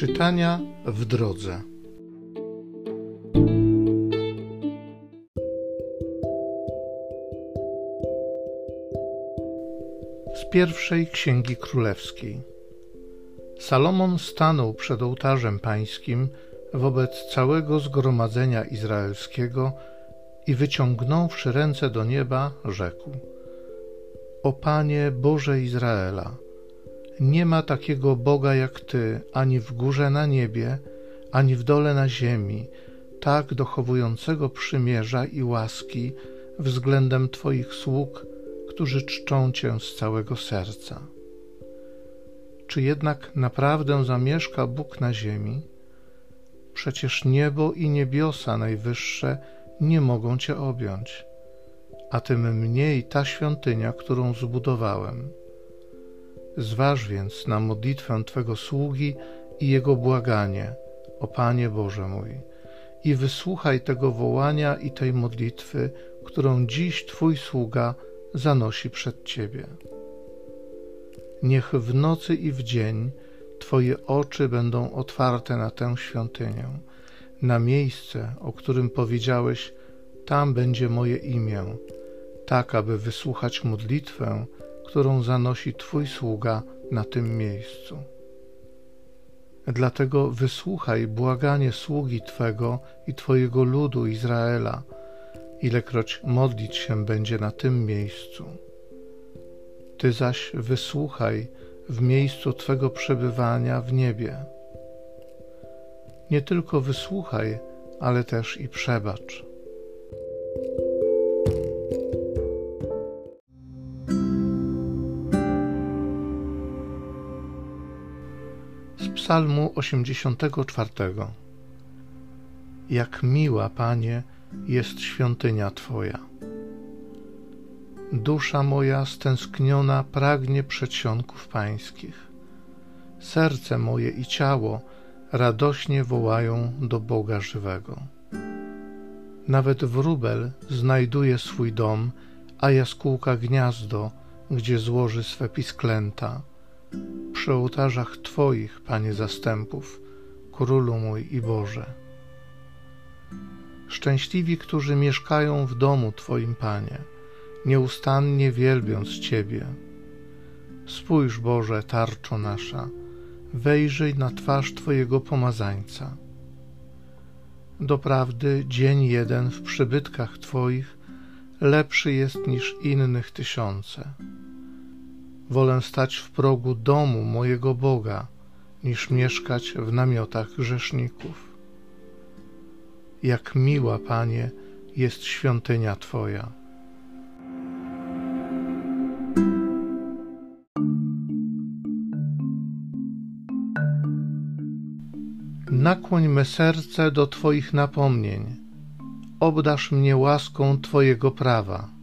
Czytania w drodze. Z pierwszej księgi królewskiej. Salomon stanął przed ołtarzem pańskim wobec całego zgromadzenia izraelskiego i wyciągnąwszy ręce do nieba, rzekł: O Panie Boże Izraela, nie ma takiego Boga jak Ty, ani w górze na niebie, ani w dole na ziemi, tak dochowującego przymierza i łaski względem Twoich sług, którzy czczą Cię z całego serca. Czy jednak naprawdę zamieszka Bóg na ziemi? Przecież niebo i niebiosa najwyższe nie mogą Cię objąć, a tym mniej ta świątynia, którą zbudowałem. Zważ więc na modlitwę Twego sługi i jego błaganie, o Panie Boże mój, i wysłuchaj tego wołania i tej modlitwy, którą dziś Twój sługa zanosi przed Ciebie. Niech w nocy i w dzień Twoje oczy będą otwarte na tę świątynię, na miejsce, o którym powiedziałeś, tam będzie moje imię, tak aby wysłuchać modlitwę, którą zanosi Twój sługa na tym miejscu. Dlatego wysłuchaj błaganie sługi Twego i Twojego ludu Izraela, ilekroć modlić się będzie na tym miejscu. Ty zaś wysłuchaj w miejscu Twego przebywania w niebie. Nie tylko wysłuchaj, ale też i przebacz. Psalmu 84 Jak miła, Panie, jest świątynia Twoja. Dusza moja stęskniona pragnie przedsionków pańskich. Serce moje i ciało radośnie wołają do Boga żywego. Nawet wróbel znajduje swój dom, a jaskółka gniazdo, gdzie złoży swe pisklęta. Przy ołtarzach Twoich, Panie zastępów, Królu mój i Boże. Szczęśliwi, którzy mieszkają w domu Twoim, Panie, nieustannie wielbiąc Ciebie. Spójrz, Boże, tarczo nasza, wejrzyj na twarz Twojego pomazańca. Doprawdy dzień jeden w przybytkach Twoich lepszy jest niż innych tysiące. Wolę stać w progu domu mojego Boga, niż mieszkać w namiotach grzeszników. Jak miła, Panie, jest świątynia Twoja. Nakłoń me serce do Twoich napomnień, obdasz mnie łaską Twojego prawa.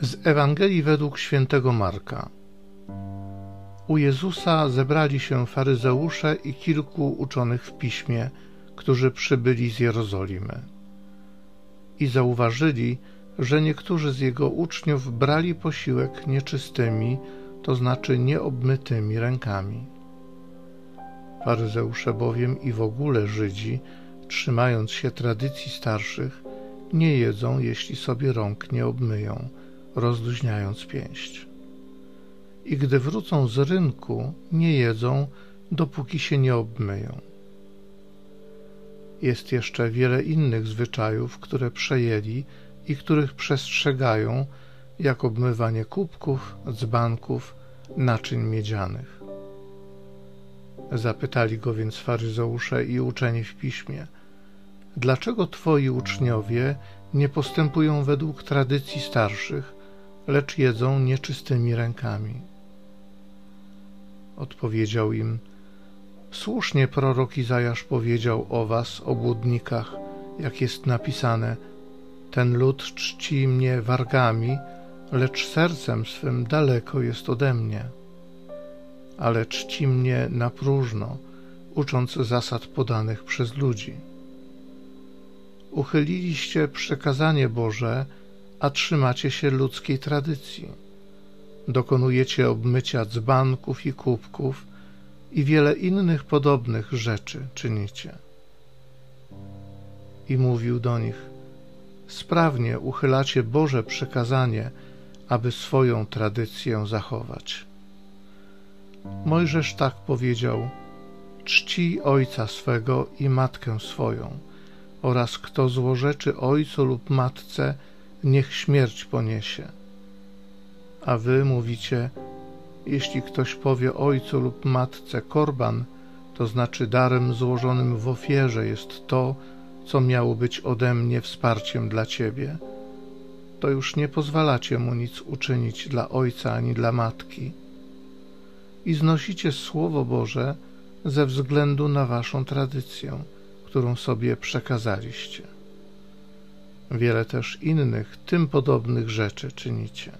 Z Ewangelii według świętego Marka. U Jezusa zebrali się faryzeusze i kilku uczonych w piśmie, którzy przybyli z Jerozolimy. I zauważyli, że niektórzy z jego uczniów brali posiłek nieczystymi, to znaczy nieobmytymi rękami. Faryzeusze bowiem i w ogóle Żydzi, trzymając się tradycji starszych, nie jedzą, jeśli sobie rąk nie obmyją, rozluźniając pięść. I gdy wrócą z rynku, nie jedzą, dopóki się nie obmyją. Jest jeszcze wiele innych zwyczajów, które przejęli i których przestrzegają, jak obmywanie kubków, dzbanków, naczyń miedzianych. Zapytali go więc faryzeusze i uczeni w piśmie, dlaczego twoi uczniowie nie postępują według tradycji starszych, lecz jedzą nieczystymi rękami? Odpowiedział im, słusznie prorok Izajasz powiedział o was, obłudnikach, jak jest napisane – ten lud czci mnie wargami, lecz sercem swym daleko jest ode mnie. Ale czci mnie na próżno, ucząc zasad podanych przez ludzi. uchyliliście przekazanie Boże, a trzymacie się ludzkiej tradycji. Dokonujecie obmycia dzbanków i kubków i wiele innych podobnych rzeczy czynicie. I mówił do nich: Sprawnie uchylacie Boże przekazanie, aby swoją tradycję zachować. Mojżesz tak powiedział: Czci ojca swego i matkę swoją, oraz kto złorzeczy ojcu lub matce, niech śmierć poniesie. A wy mówicie: Jeśli ktoś powie ojcu lub matce korban, to znaczy darem złożonym w ofierze jest to, co miało być ode mnie wsparciem dla ciebie, to już nie pozwalacie mu nic uczynić dla ojca ani dla matki. I znosicie Słowo Boże ze względu na waszą tradycję, którą sobie przekazaliście. Wiele też innych, tym podobnych rzeczy czynicie.